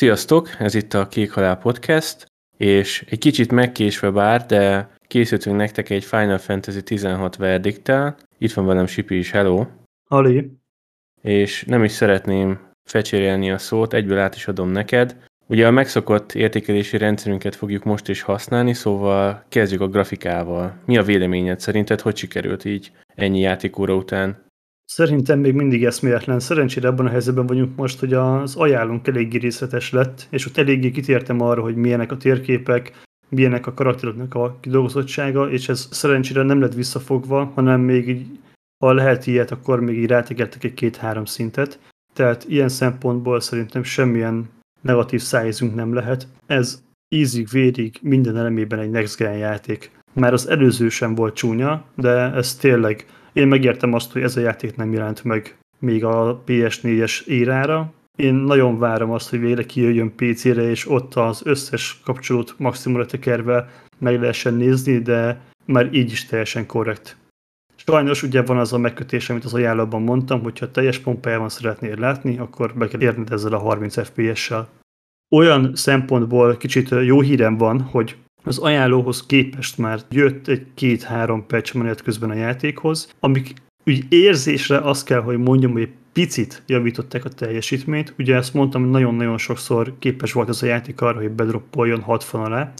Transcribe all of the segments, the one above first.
Sziasztok, ez itt a Kék Halál Podcast, és egy kicsit megkésve bár, de készítünk nektek egy Final Fantasy 16 verdiktel. Itt van velem Sipi is, hello! Ali! És nem is szeretném fecsérelni a szót, egyből át is adom neked. Ugye a megszokott értékelési rendszerünket fogjuk most is használni, szóval kezdjük a grafikával. Mi a véleményed? Szerinted hogy sikerült így ennyi játékóra után? Szerintem még mindig eszméletlen. Szerencsére abban a helyzetben vagyunk most, hogy az ajánlónk eléggé részletes lett, és ott eléggé kitértem arra, hogy milyenek a térképek, milyenek a karakteroknak a kidolgozottsága, és ez szerencsére nem lett visszafogva, hanem még így, ha lehet ilyet, akkor még így rátegettek egy két-három szintet. Tehát ilyen szempontból szerintem semmilyen negatív szájézünk nem lehet. Ez ízig, vérig, minden elemében egy next gen játék. Már az előző sem volt csúnya, de ez tényleg én megértem azt, hogy ez a játék nem jelent meg még a PS4-es érára. Én nagyon várom azt, hogy végre kijöjjön PC-re, és ott az összes kapcsolót maximumra tekerve meg lehessen nézni, de már így is teljesen korrekt. Sajnos ugye van az a megkötés, amit az ajánlóban mondtam, hogyha teljes pompájában szeretnél látni, akkor be kell érned ezzel a 30 FPS-sel. Olyan szempontból kicsit jó hírem van, hogy az ajánlóhoz képest már jött egy két-három patch menet közben a játékhoz, amik úgy érzésre azt kell, hogy mondjam, hogy picit javították a teljesítményt. Ugye ezt mondtam, hogy nagyon-nagyon sokszor képes volt ez a játék arra, hogy bedroppoljon 60 alá,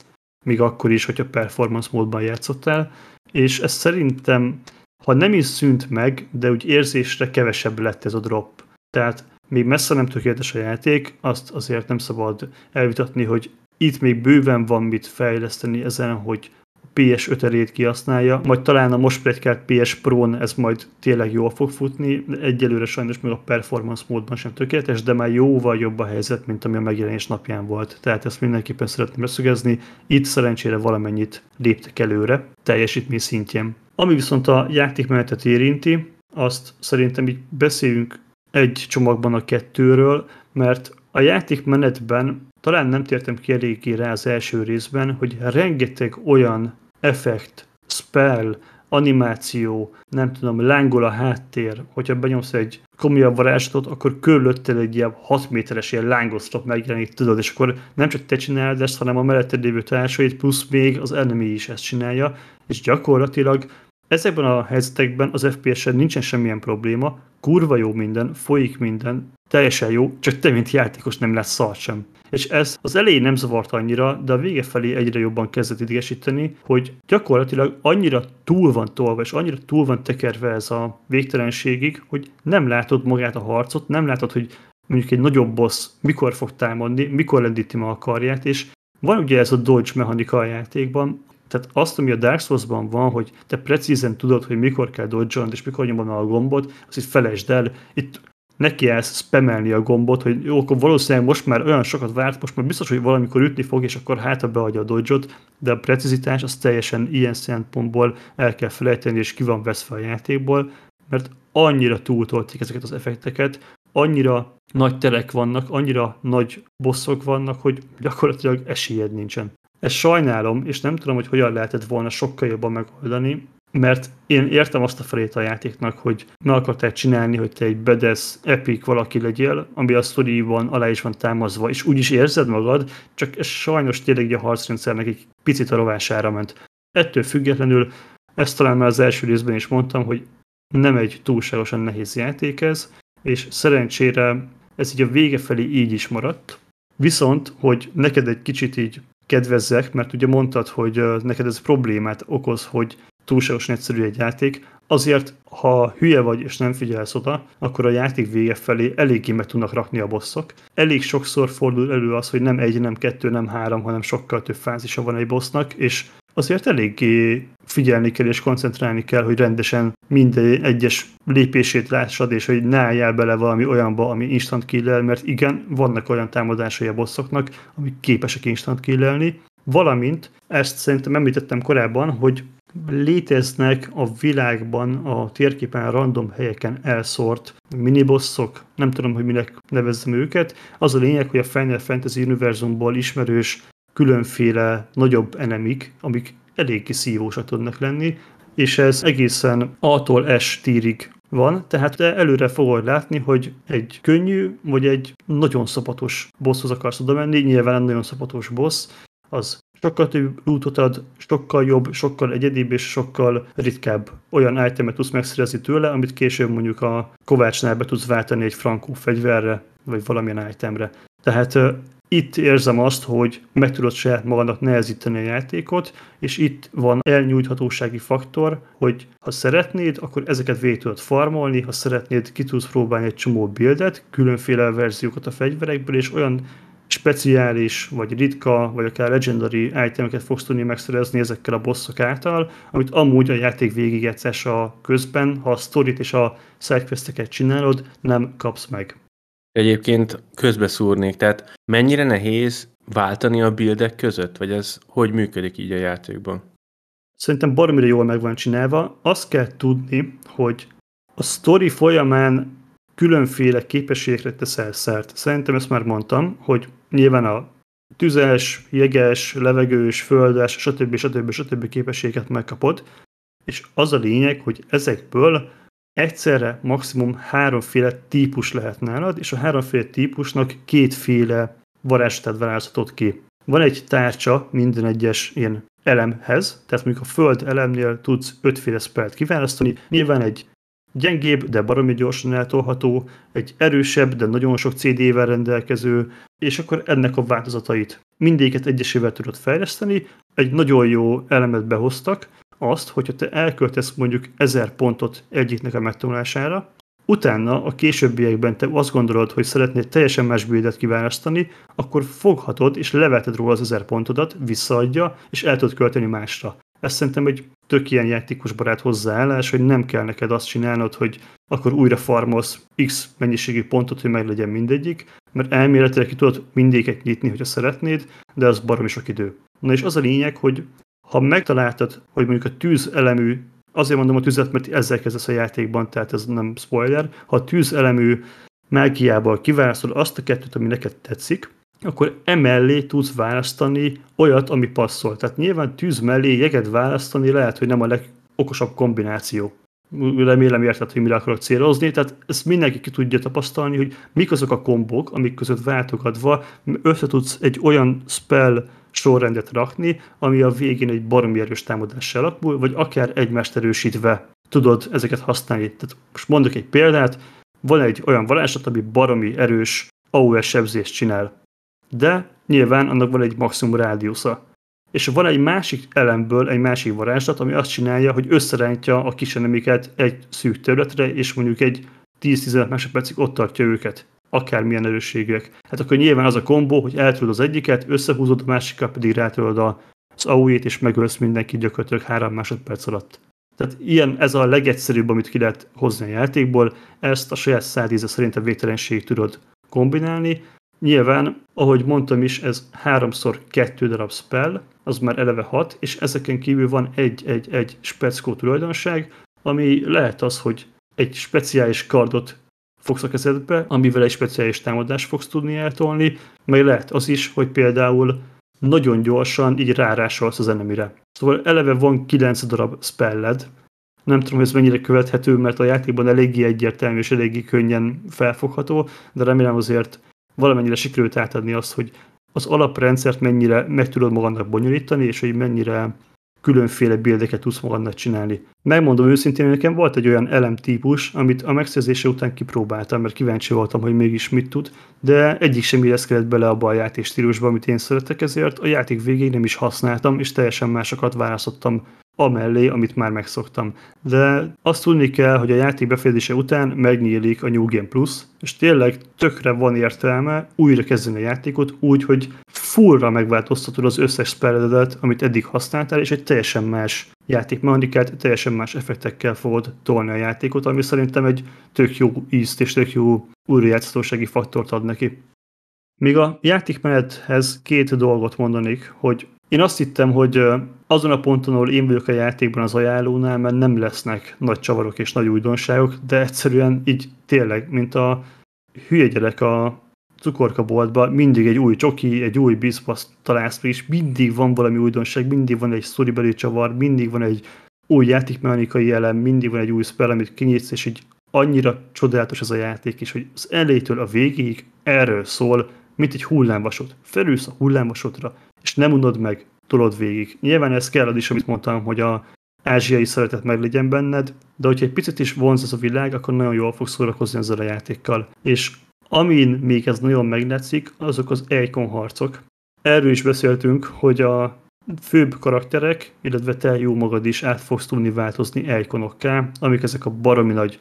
még akkor is, hogyha performance módban játszottál, és ez szerintem, ha nem is szűnt meg, de úgy érzésre kevesebb lett ez a drop. Tehát még messze nem tökéletes a játék, azt azért nem szabad elvitatni, hogy itt még bőven van mit fejleszteni ezen, hogy PS5 erét kihasználja, majd talán a most plegykált PS Pro-n ez majd tényleg jól fog futni, egyelőre sajnos még a performance módban sem tökéletes, de már jóval jobb a helyzet, mint ami a megjelenés napján volt. Tehát ezt mindenképpen szeretném beszögezni. Itt szerencsére valamennyit léptek előre, teljesítmény szintjén. Ami viszont a játékmenetet érinti, azt szerintem így beszéljünk egy csomagban a kettőről, mert a játékmenetben talán nem tértem ki eléggé rá az első részben, hogy rengeteg olyan effekt, spell, animáció, nem tudom, lángol a háttér, hogyha benyomsz egy komolyabb varázslatot, akkor körülötted egy ilyen 6 méteres ilyen lángoszlop megjelenik, tudod, és akkor nem csak te csinálod ezt, hanem a melletted lévő társait, plusz még az enemy is ezt csinálja, és gyakorlatilag ezekben a helyzetekben az FPS-en nincsen semmilyen probléma, kurva jó minden, folyik minden, teljesen jó, csak te, mint játékos nem lesz szar sem. És ez az elején nem zavart annyira, de a vége felé egyre jobban kezdett idegesíteni, hogy gyakorlatilag annyira túl van tolva, és annyira túl van tekerve ez a végtelenségig, hogy nem látod magát a harcot, nem látod, hogy mondjuk egy nagyobb boss mikor fog támadni, mikor lendíti ma a karját, és van ugye ez a dodge mechanika a játékban, tehát azt, ami a Dark Souls-ban van, hogy te precízen tudod, hogy mikor kell dodge és mikor nyomod a gombot, azt itt felejtsd el. Itt neki állsz spamelni a gombot, hogy jó, akkor valószínűleg most már olyan sokat várt, most már biztos, hogy valamikor ütni fog, és akkor hátra beadja a dodge de a precizitás az teljesen ilyen szempontból el kell felejteni, és ki van veszve a játékból, mert annyira túltolték ezeket az effekteket, annyira nagy terek vannak, annyira nagy bosszok vannak, hogy gyakorlatilag esélyed nincsen. Ezt sajnálom, és nem tudom, hogy hogyan lehetett volna sokkal jobban megoldani, mert én értem azt a felét a játéknak, hogy meg akarták csinálni, hogy te egy bedesz, epic valaki legyél, ami a sztoriban alá is van támaszva, és úgy is érzed magad, csak ez sajnos tényleg a harcrendszernek egy picit a rovására ment. Ettől függetlenül, ezt talán már az első részben is mondtam, hogy nem egy túlságosan nehéz játék ez, és szerencsére ez így a vége felé így is maradt. Viszont, hogy neked egy kicsit így kedvezzek, mert ugye mondtad, hogy neked ez problémát okoz, hogy túlságosan egyszerű egy játék, azért, ha hülye vagy és nem figyelsz oda, akkor a játék vége felé eléggé meg tudnak rakni a bosszok. Elég sokszor fordul elő az, hogy nem egy, nem kettő, nem három, hanem sokkal több fázisa van egy bossnak, és azért eléggé figyelni kell és koncentrálni kell, hogy rendesen minden egyes lépését lássad, és hogy ne álljál bele valami olyanba, ami instant kill mert igen, vannak olyan támadásai a bosszoknak, amik képesek instant killelni, valamint, ezt szerintem említettem korábban, hogy léteznek a világban a térképen random helyeken elszórt minibosszok, nem tudom, hogy minek nevezzem őket. Az a lényeg, hogy a Final Fantasy univerzumból ismerős különféle nagyobb enemik, amik eléggé szívósak tudnak lenni, és ez egészen A-tól S tírig van, tehát te előre fogod látni, hogy egy könnyű, vagy egy nagyon szopatos bosshoz akarsz oda menni, nyilván nagyon szopatos boss, az sokkal több lootot ad, sokkal jobb, sokkal egyedibb és sokkal ritkább olyan itemet tudsz megszerezni tőle, amit később mondjuk a kovácsnál be tudsz váltani egy frankó fegyverre, vagy valamilyen itemre. Tehát itt érzem azt, hogy meg tudod saját magadnak nehezíteni a játékot, és itt van elnyújthatósági faktor, hogy ha szeretnéd, akkor ezeket végig tudod farmolni, ha szeretnéd, ki tudsz próbálni egy csomó buildet, különféle verziókat a fegyverekből, és olyan speciális, vagy ritka, vagy akár legendary itemeket fogsz tudni megszerezni ezekkel a bosszok által, amit amúgy a játék végigjátszása közben, ha a sztorit és a sidequesteket csinálod, nem kapsz meg. Egyébként közbeszúrnék, tehát mennyire nehéz váltani a buildek között, vagy ez hogy működik így a játékban? Szerintem baromira jól meg van csinálva. Azt kell tudni, hogy a story folyamán különféle képességekre teszel szert. Szerintem ezt már mondtam, hogy nyilván a tüzes, jeges, levegős, földes, stb. stb. stb. képességet megkapod, és az a lényeg, hogy ezekből egyszerre maximum háromféle típus lehet nálad, és a háromféle típusnak kétféle varázslatát választhatod ki. Van egy tárcsa minden egyes ilyen elemhez, tehát mondjuk a föld elemnél tudsz ötféle spellt kiválasztani, nyilván egy gyengébb, de baromi gyorsan eltolható, egy erősebb, de nagyon sok CD-vel rendelkező, és akkor ennek a változatait mindéket egyesével tudod fejleszteni, egy nagyon jó elemet behoztak, azt, hogyha te elköltesz mondjuk 1000 pontot egyiknek a megtanulására, utána a későbbiekben te azt gondolod, hogy szeretnéd teljesen más buildet kiválasztani, akkor foghatod és leveted róla az 1000 pontodat, visszaadja, és el tudod költeni másra. Ez szerintem egy tök ilyen játékos barát hozzáállás, hogy nem kell neked azt csinálnod, hogy akkor újra farmolsz X mennyiségű pontot, hogy meg legyen mindegyik, mert elméletileg ki tudod mindéket nyitni, hogyha szeretnéd, de az barom sok idő. Na és az a lényeg, hogy ha megtaláltad, hogy mondjuk a tűz elemű, azért mondom a tüzet, mert ezzel kezdesz a játékban, tehát ez nem spoiler, ha a tűz elemű mágiából kiválasztod azt a kettőt, ami neked tetszik, akkor emellé tudsz választani olyat, ami passzol. Tehát nyilván tűz mellé jeget választani lehet, hogy nem a legokosabb kombináció. Remélem érted, hogy mire akarok célozni, tehát ezt mindenki ki tudja tapasztalni, hogy mik azok a kombok, amik között váltogatva össze tudsz egy olyan spell sorrendet rakni, ami a végén egy baromi erős támadással alakul, vagy akár egymást erősítve tudod ezeket használni. Tehát most mondok egy példát, van egy olyan varázslat, ami baromi erős AOS sebzést csinál de nyilván annak van egy maximum rádiusza. És van egy másik elemből egy másik varázslat, ami azt csinálja, hogy összerántja a kisenemiket egy szűk területre, és mondjuk egy 10-15 másodpercig ott tartja őket, akármilyen erősségűek. Hát akkor nyilván az a kombó, hogy eltudod az egyiket, összehúzod a másikat, pedig rátolod az AOE-t, és megölsz mindenki gyakorlatilag 3 másodperc alatt. Tehát ilyen, ez a legegyszerűbb, amit ki lehet hozni a játékból, ezt a saját szádíze szerint a végtelenség tudod kombinálni, Nyilván, ahogy mondtam is, ez háromszor kettő darab spell, az már eleve hat, és ezeken kívül van egy-egy-egy speckó tulajdonság, ami lehet az, hogy egy speciális kardot fogsz a kezedbe, amivel egy speciális támadást fogsz tudni eltolni, meg lehet az is, hogy például nagyon gyorsan így rárásolsz az enemire. Szóval eleve van 9 darab spelled, nem tudom, hogy ez mennyire követhető, mert a játékban eléggé egyértelmű és eléggé könnyen felfogható, de remélem azért valamennyire sikerült átadni azt, hogy az alaprendszert mennyire meg tudod magadnak bonyolítani, és hogy mennyire különféle bildeket tudsz magadnak csinálni. Megmondom őszintén, hogy nekem volt egy olyan elemtípus, amit a megszerzése után kipróbáltam, mert kíváncsi voltam, hogy mégis mit tud, de egyik sem illeszkedett bele abba a játék stílusba, amit én szeretek, ezért a játék végéig nem is használtam, és teljesen másokat választottam amellé, amit már megszoktam. De azt tudni kell, hogy a játék befejezése után megnyílik a New Game Plus, és tényleg tökre van értelme újra kezdeni a játékot úgy, hogy fullra megváltoztatod az összes spelledet, amit eddig használtál, és egy teljesen más játékmechanikát, teljesen más effektekkel fogod tolni a játékot, ami szerintem egy tök jó ízt és tök jó újrajátszhatósági faktort ad neki. Míg a játékmenethez két dolgot mondanék, hogy én azt hittem, hogy azon a ponton, ahol én vagyok a játékban az ajánlónál, mert nem lesznek nagy csavarok és nagy újdonságok, de egyszerűen így tényleg, mint a hülye gyerek a cukorkaboltban, mindig egy új csoki, egy új bizpasz találsz, és mindig van valami újdonság, mindig van egy sztoribeli csavar, mindig van egy új játékmechanikai elem, mindig van egy új spell, amit kinyitsz, és így annyira csodálatos ez a játék is, hogy az elejétől a végéig erről szól, mint egy hullámvasút. Felülsz a hullámvasútra, és nem unod meg, tolod végig. Nyilván ez kell is, amit mondtam, hogy a ázsiai szeretet meg legyen benned, de hogyha egy picit is vonz ez a világ, akkor nagyon jól fogsz szórakozni ezzel a játékkal. És amin még ez nagyon meglátszik, azok az Ejkon harcok. Erről is beszéltünk, hogy a főbb karakterek, illetve te jó magad is át fogsz tudni változni Ejkonokká, amik ezek a baromi nagy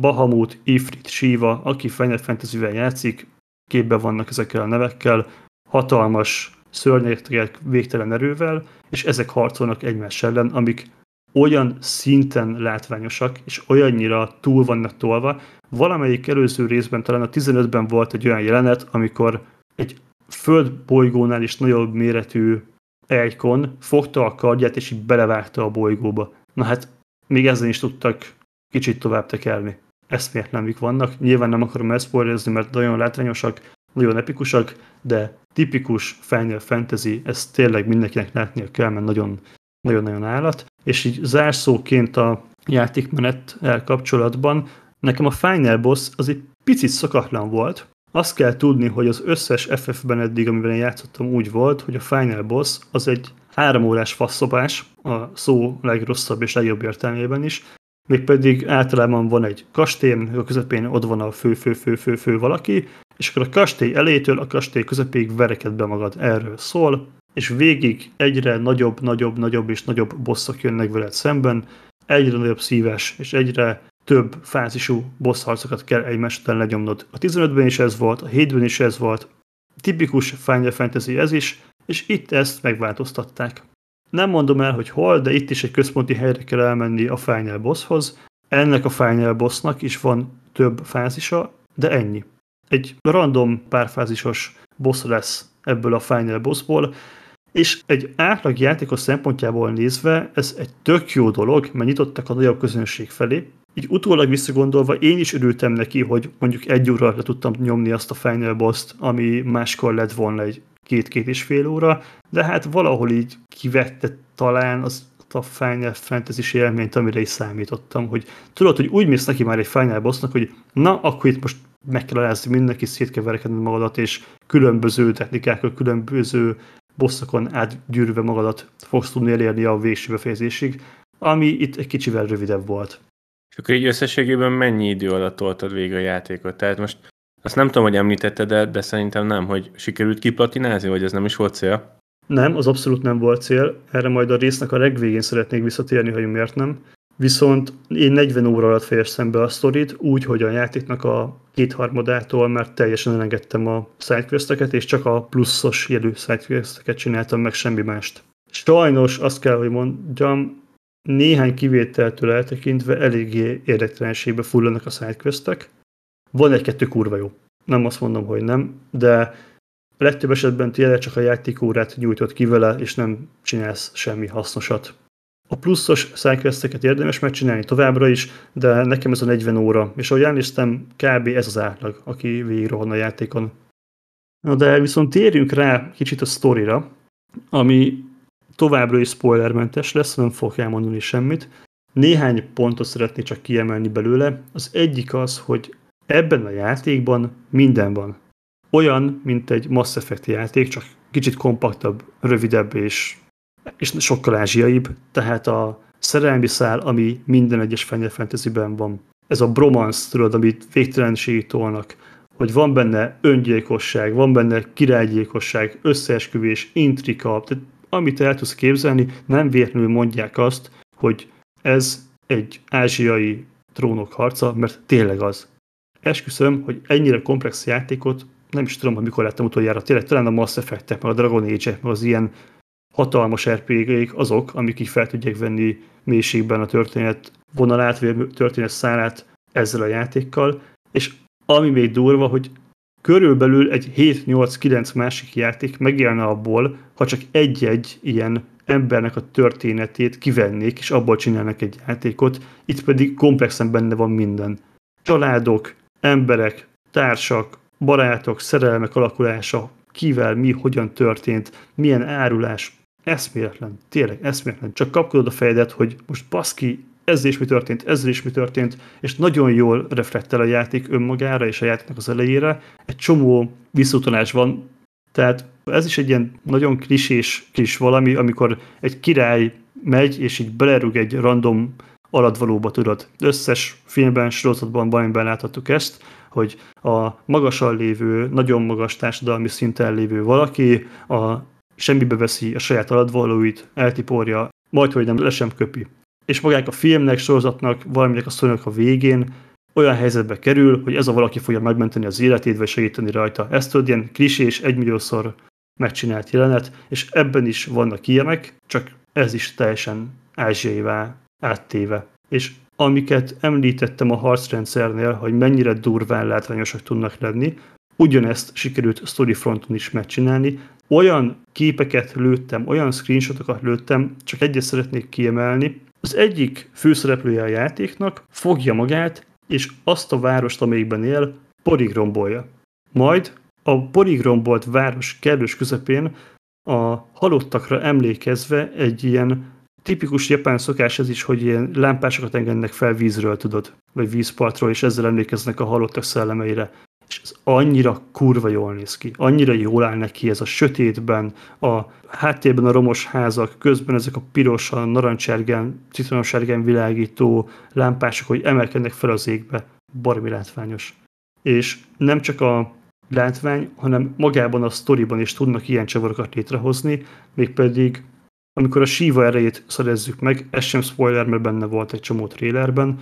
Bahamut, Ifrit, Shiva, aki Final fantasy játszik, képbe vannak ezekkel a nevekkel, hatalmas szörnyegek végtelen erővel, és ezek harcolnak egymás ellen, amik olyan szinten látványosak, és olyannyira túl vannak tolva. Valamelyik előző részben, talán a 15-ben volt egy olyan jelenet, amikor egy földbolygónál is nagyobb méretű egykon fogta a kardját, és így belevágta a bolygóba. Na hát, még ezzel is tudtak kicsit tovább tekelni. Eszméletlenik vannak. Nyilván nem akarom elszpoilerezni, mert nagyon látványosak, nagyon epikusak, de tipikus Final Fantasy, ezt tényleg mindenkinek látnia kell, mert nagyon nagyon-nagyon állat. És így zárszóként a játékmenet kapcsolatban nekem a Final Boss az egy picit szokatlan volt. Azt kell tudni, hogy az összes FF-ben eddig, amiben én játszottam, úgy volt, hogy a Final Boss az egy három órás faszopás, a szó legrosszabb és legjobb értelmében is, mégpedig általában van egy kastély, a közepén ott van a fő-fő-fő-fő-fő valaki, és akkor a kastély elétől a kastély közepéig vereked be magad. Erről szól, és végig egyre nagyobb, nagyobb, nagyobb és nagyobb bosszok jönnek veled szemben, egyre nagyobb szíves és egyre több fázisú boss harcokat kell egymás után legyomnod. A 15-ben is ez volt, a 7-ben is ez volt, tipikus Final Fantasy ez is, és itt ezt megváltoztatták. Nem mondom el, hogy hol, de itt is egy központi helyre kell elmenni a Final Bosshoz. Ennek a Final Bossnak is van több fázisa, de ennyi. Egy random párfázisos boss lesz ebből a Final Bossból, és egy átlag játékos szempontjából nézve ez egy tök jó dolog, mert nyitottak a nagyobb közönség felé. Így utólag visszagondolva én is örültem neki, hogy mondjuk egy óra le tudtam nyomni azt a Final Boss-t, ami máskor lett volna egy két-két és fél óra, de hát valahol így kivette talán az a Final fantasy élményt, amire is számítottam, hogy tudod, hogy úgy mész neki már egy Final Bossnak, hogy na, akkor itt most meg kell alázni mindenki, szét kell magadat, és különböző technikákkal, különböző bosszokon átgyűrve magadat fogsz tudni elérni a végső befejezésig, ami itt egy kicsivel rövidebb volt. És akkor így összességében mennyi idő alatt toltad végig a játékot? Tehát most azt nem tudom, hogy említetted, de, de szerintem nem, hogy sikerült kiplatinázni, vagy ez nem is volt cél? Nem, az abszolút nem volt cél. Erre majd a résznek a legvégén szeretnék visszatérni, hogy miért nem. Viszont én 40 óra alatt fejeztem be a sztorit, úgy, hogy a játéknak a kétharmadától már teljesen elengedtem a sidequesteket, és csak a pluszos jelű sidequesteket csináltam, meg semmi mást. Sajnos azt kell, hogy mondjam, néhány kivételtől eltekintve eléggé érdektelenségbe fullanak a sidequestek. Van egy-kettő kurva jó. Nem azt mondom, hogy nem, de legtöbb esetben tényleg csak a játékórát nyújtott ki vele, és nem csinálsz semmi hasznosat. A pluszos sidequesteket érdemes megcsinálni továbbra is, de nekem ez a 40 óra, és ahogy elnéztem, kb. ez az átlag, aki végigrohan a játékon. Na de viszont térjünk rá kicsit a sztorira, ami továbbra is spoilermentes lesz, nem fogok elmondani semmit. Néhány pontot szeretnék csak kiemelni belőle. Az egyik az, hogy ebben a játékban minden van. Olyan, mint egy Mass Effect játék, csak kicsit kompaktabb, rövidebb és és sokkal ázsiaibb, tehát a szerelmi szál, ami minden egyes Final Fantasy-ben van. Ez a bromance, tudod, amit végtelenségig tolnak, hogy van benne öngyilkosság, van benne királygyilkosság, összeesküvés, intrika, tehát amit el tudsz képzelni, nem véletlenül mondják azt, hogy ez egy ázsiai trónok harca, mert tényleg az. Esküszöm, hogy ennyire komplex játékot nem is tudom, hogy mikor láttam utoljára, tényleg talán a Mass effect meg a Dragon age meg az ilyen hatalmas rpg azok, amik így fel tudják venni mélységben a történet vonalát, vagy a történet szárát ezzel a játékkal, és ami még durva, hogy körülbelül egy 7-8-9 másik játék megjelne abból, ha csak egy-egy ilyen embernek a történetét kivennék, és abból csinálnak egy játékot, itt pedig komplexen benne van minden. Családok, emberek, társak, barátok, szerelmek alakulása, kivel, mi, hogyan történt, milyen árulás, eszméletlen, tényleg eszméletlen. Csak kapkodod a fejedet, hogy most baszki, ezzel is mi történt, ezzel is mi történt, és nagyon jól reflektál a játék önmagára és a játéknak az elejére. Egy csomó visszutalás van, tehát ez is egy ilyen nagyon klisés kis valami, amikor egy király megy, és így belerúg egy random alatvalóba, tudod. Összes filmben, sorozatban, valamiben láthattuk ezt, hogy a magasan lévő, nagyon magas társadalmi szinten lévő valaki a semmibe veszi a saját alatvalóit, eltiporja, majd, hogy nem le sem köpi. És magának a filmnek, sorozatnak, valaminek a szónak a végén olyan helyzetbe kerül, hogy ez a valaki fogja megmenteni az életét, vagy segíteni rajta. Ezt tudod, ilyen klisés, egymilliószor megcsinált jelenet, és ebben is vannak ilyenek, csak ez is teljesen ázsiaivá áttéve. És amiket említettem a harcrendszernél, hogy mennyire durván látványosak tudnak lenni, ugyanezt sikerült Storyfronton is megcsinálni. Olyan képeket lőttem, olyan screenshotokat lőttem, csak egyet szeretnék kiemelni. Az egyik főszereplője a játéknak fogja magát, és azt a várost, amelyikben él, porigrombolja. Majd a porigrombolt város kellős közepén a halottakra emlékezve egy ilyen tipikus japán szokás ez is, hogy ilyen lámpásokat engednek fel vízről, tudod, vagy vízpartról, és ezzel emlékeznek a halottak szellemeire. És ez annyira kurva jól néz ki, annyira jól áll neki ez a sötétben, a háttérben a romos házak, közben ezek a piros, a narancsárgán, világító lámpások, hogy emelkednek fel az égbe. Barmi látványos. És nem csak a látvány, hanem magában a sztoriban is tudnak ilyen csavarokat létrehozni, mégpedig amikor a Shiva erejét szerezzük meg, ez sem spoiler, mert benne volt egy csomó trélerben,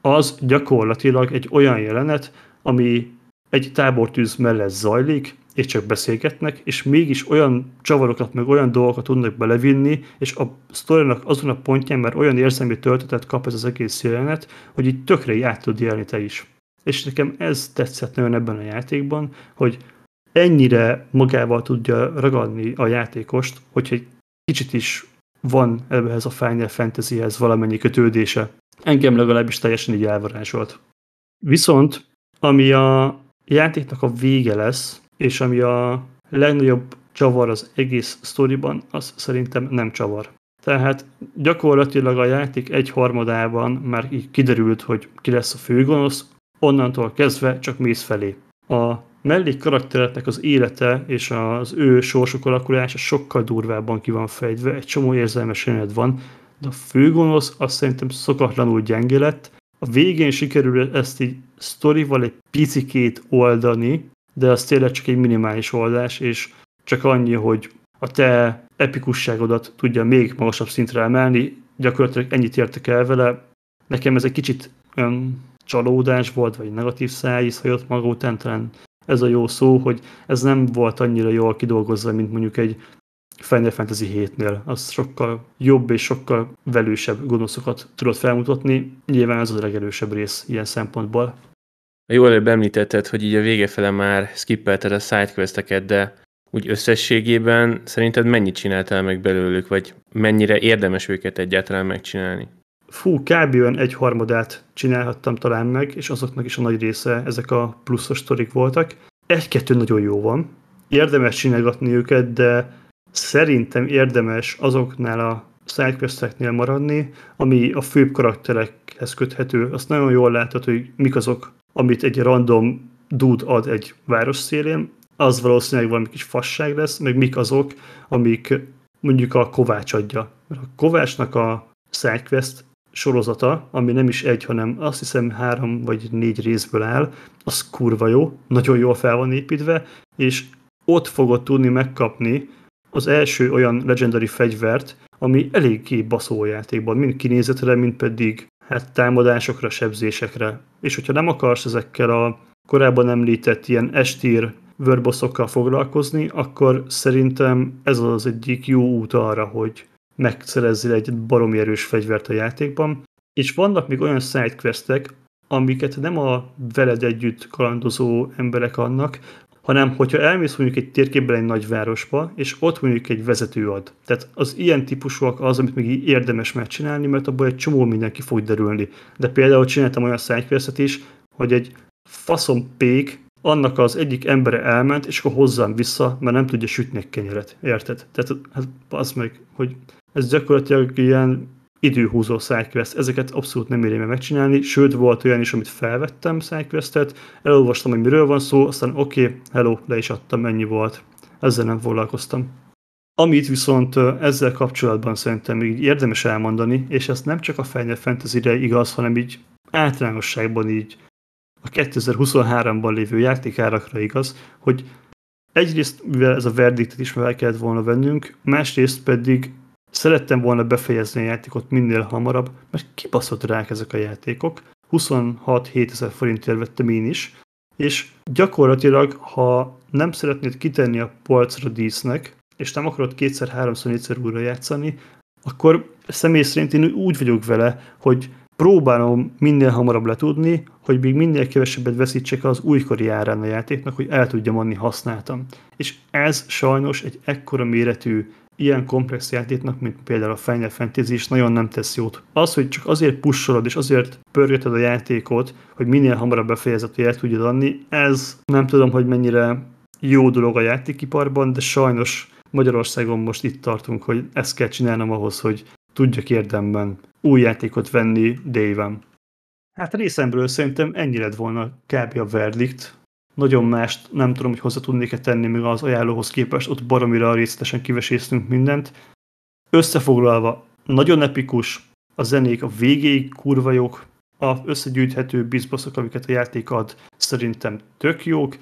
az gyakorlatilag egy olyan jelenet, ami egy tábortűz mellett zajlik, és csak beszélgetnek, és mégis olyan csavarokat, meg olyan dolgokat tudnak belevinni, és a sztorinak azon a pontján már olyan érzelmi töltetet kap ez az egész jelenet, hogy így tökre így át tud élni te is. És nekem ez tetszett nagyon ebben a játékban, hogy ennyire magával tudja ragadni a játékost, hogyha egy kicsit is van ebbehez a Final Fantasyhez valamennyi kötődése. Engem legalábbis teljesen így elvarázsolt. Viszont, ami a játéknak a vége lesz, és ami a legnagyobb csavar az egész sztoriban, az szerintem nem csavar. Tehát gyakorlatilag a játék egy harmadában már így kiderült, hogy ki lesz a főgonosz, onnantól kezdve csak mész felé. A mellék karaktereknek az élete és az ő sorsok alakulása sokkal durvábban ki van fejtve, egy csomó érzelmes jelenet van, de a főgonosz azt szerintem szokatlanul gyenge lett. A végén sikerül ezt így sztorival egy picikét oldani, de az tényleg csak egy minimális oldás, és csak annyi, hogy a te epikusságodat tudja még magasabb szintre emelni, gyakorlatilag ennyit értek el vele. Nekem ez egy kicsit olyan csalódás volt, vagy negatív szájíz hajott maga után, talán ez a jó szó, hogy ez nem volt annyira jól kidolgozva, mint mondjuk egy Final Fantasy 7-nél. Az sokkal jobb és sokkal velősebb gonoszokat tudott felmutatni. Nyilván ez az a legerősebb rész ilyen szempontból. Jó előbb említetted, hogy így a vége fele már skippelted a sidequesteket, de úgy összességében szerinted mennyit csináltál meg belőlük, vagy mennyire érdemes őket egyáltalán megcsinálni? Fú, kb. olyan egy harmadát csinálhattam talán meg, és azoknak is a nagy része ezek a pluszos sztorik voltak. Egy-kettő nagyon jó van. Érdemes csinálgatni őket, de szerintem érdemes azoknál a sidequesteknél maradni, ami a főbb karakterekhez köthető. Azt nagyon jól látod, hogy mik azok, amit egy random dude ad egy város szélén, az valószínűleg valami kis fasság lesz, meg mik azok, amik mondjuk a Kovács adja. Mert a Kovácsnak a sidequest sorozata, ami nem is egy, hanem azt hiszem három vagy négy részből áll, az kurva jó, nagyon jól fel van építve, és ott fogod tudni megkapni az első olyan legendary fegyvert, ami eléggé baszó játékban, mind kinézetre, mind pedig hát támadásokra, sebzésekre. És hogyha nem akarsz ezekkel a korábban említett ilyen estír vörboszokkal foglalkozni, akkor szerintem ez az egyik jó út arra, hogy megszerezzél egy baromi erős fegyvert a játékban. És vannak még olyan sidequestek, amiket nem a veled együtt kalandozó emberek annak, hanem hogyha elmész mondjuk egy térképben egy nagyvárosba, és ott mondjuk egy vezető ad. Tehát az ilyen típusúak az, amit még érdemes megcsinálni, mert abból egy csomó mindenki fog derülni. De például csináltam olyan sidequestet is, hogy egy faszom pék annak az egyik embere elment, és akkor hozzám vissza, mert nem tudja sütni egy kenyeret. Érted? Tehát hát az meg, hogy ez gyakorlatilag ilyen időhúzó sidequest. Ezeket abszolút nem érjem megcsinálni, sőt volt olyan is, amit felvettem sidequestet, elolvastam, hogy miről van szó, aztán oké, okay, hello, le is adtam, ennyi volt. Ezzel nem foglalkoztam. Amit viszont ezzel kapcsolatban szerintem így érdemes elmondani, és ez nem csak a Final Fantasy-re igaz, hanem így általánosságban így a 2023-ban lévő játékárakra igaz, hogy egyrészt, mivel ez a verdiktet is meg kellett volna vennünk, másrészt pedig szerettem volna befejezni a játékot minél hamarabb, mert kibaszott rák ezek a játékok. 26-7 ezer forintért vettem én is, és gyakorlatilag, ha nem szeretnéd kitenni a polcra dísznek, és nem akarod kétszer, háromszor, négyszer újra játszani, akkor személy szerint én úgy vagyok vele, hogy próbálom minél hamarabb letudni, hogy még minél kevesebbet veszítsek az újkori árán a játéknak, hogy el tudjam adni használtam. És ez sajnos egy ekkora méretű ilyen komplex játéknak, mint például a Final Fantasy is nagyon nem tesz jót. Az, hogy csak azért pusolod és azért pörgeted a játékot, hogy minél hamarabb befejezett, hogy el tudjad adni, ez nem tudom, hogy mennyire jó dolog a játékiparban, de sajnos Magyarországon most itt tartunk, hogy ezt kell csinálnom ahhoz, hogy tudjak érdemben új játékot venni déven. Hát részemről szerintem ennyi lett volna kb. a verdikt. Nagyon mást nem tudom, hogy hozzá tudnék-e tenni még az ajánlóhoz képest, ott baromira részletesen kiveséztünk mindent. Összefoglalva, nagyon epikus, a zenék a végéig kurva jók, a összegyűjthető bizbaszok, amiket a játék ad, szerintem tök jók,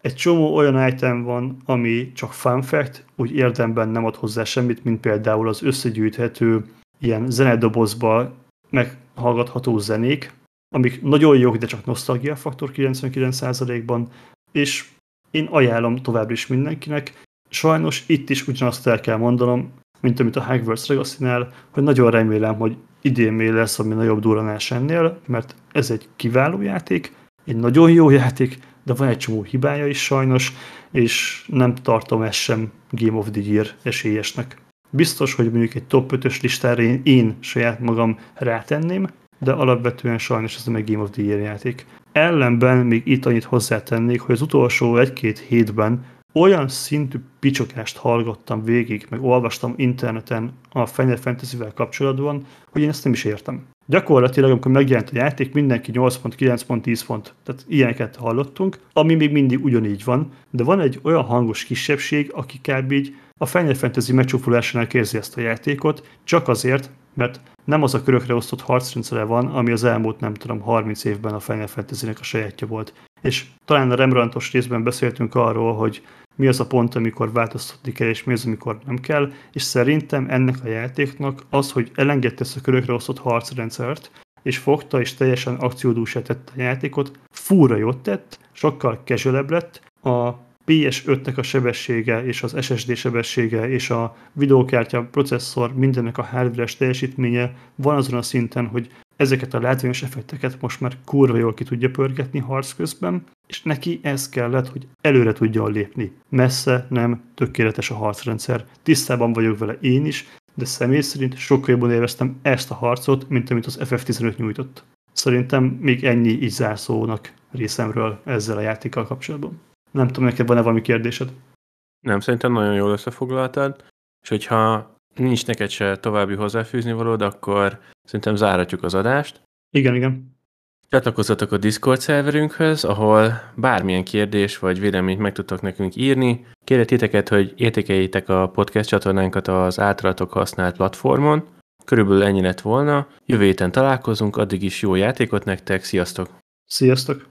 egy csomó olyan item van, ami csak fun fact, úgy érdemben nem ad hozzá semmit, mint például az összegyűjthető ilyen zenedobozba meghallgatható zenék, amik nagyon jók, de csak nosztalgia faktor 99%-ban, és én ajánlom továbbra is mindenkinek. Sajnos itt is ugyanazt el kell mondanom, mint amit a Hogwarts legacy hogy nagyon remélem, hogy idén még lesz, ami nagyobb duranás ennél, mert ez egy kiváló játék, egy nagyon jó játék, de van egy csomó hibája is sajnos, és nem tartom ezt sem Game of the Year esélyesnek. Biztos, hogy mondjuk egy top 5-ös listára én, én saját magam rátenném, de alapvetően sajnos ez nem egy Game of the Year játék. Ellenben még itt annyit hozzátennék, hogy az utolsó egy-két hétben olyan szintű picsokást hallgattam végig, meg olvastam interneten a Final Fantasy-vel kapcsolatban, hogy én ezt nem is értem. Gyakorlatilag, amikor megjelent a játék, mindenki 8 pont, 9 pont, 10 pont. Tehát ilyeneket hallottunk, ami még mindig ugyanígy van, de van egy olyan hangos kisebbség, aki kb. így a Final Fantasy megcsúfolásánál érzi ezt a játékot, csak azért, mert nem az a körökre osztott harcrendszere van, ami az elmúlt, nem tudom, 30 évben a Final Fantasy-nek a sajátja volt. És talán a Rembrandtos részben beszéltünk arról, hogy mi az a pont, amikor változtatni kell, és mi az, amikor nem kell, és szerintem ennek a játéknak az, hogy elengedte ezt a körökre osztott harcrendszert, és fogta és teljesen akciódúsá tett a játékot, fúra jót tett, sokkal casualebb lett, a PS5-nek a sebessége és az SSD sebessége és a videókártya, processzor, mindennek a hardware teljesítménye van azon a szinten, hogy ezeket a látványos effekteket most már kurva jól ki tudja pörgetni harc közben, és neki ez kellett, hogy előre tudjon lépni. Messze nem tökéletes a harcrendszer. Tisztában vagyok vele én is, de személy szerint sokkal jobban élveztem ezt a harcot, mint amit az FF15 nyújtott. Szerintem még ennyi így zárszónak részemről ezzel a játékkal kapcsolatban. Nem tudom, neked van-e valami kérdésed? Nem, szerintem nagyon jól összefoglaltad, és hogyha nincs neked se további hozzáfűzni valód, akkor szerintem zárhatjuk az adást. Igen, igen. Csatlakozzatok a Discord szerverünkhöz, ahol bármilyen kérdés vagy véleményt meg tudtok nekünk írni. Kérlek titeket, hogy értékeljétek a podcast csatornánkat az általatok használt platformon. Körülbelül ennyi lett volna. Jövő héten találkozunk, addig is jó játékot nektek, sziasztok! Sziasztok!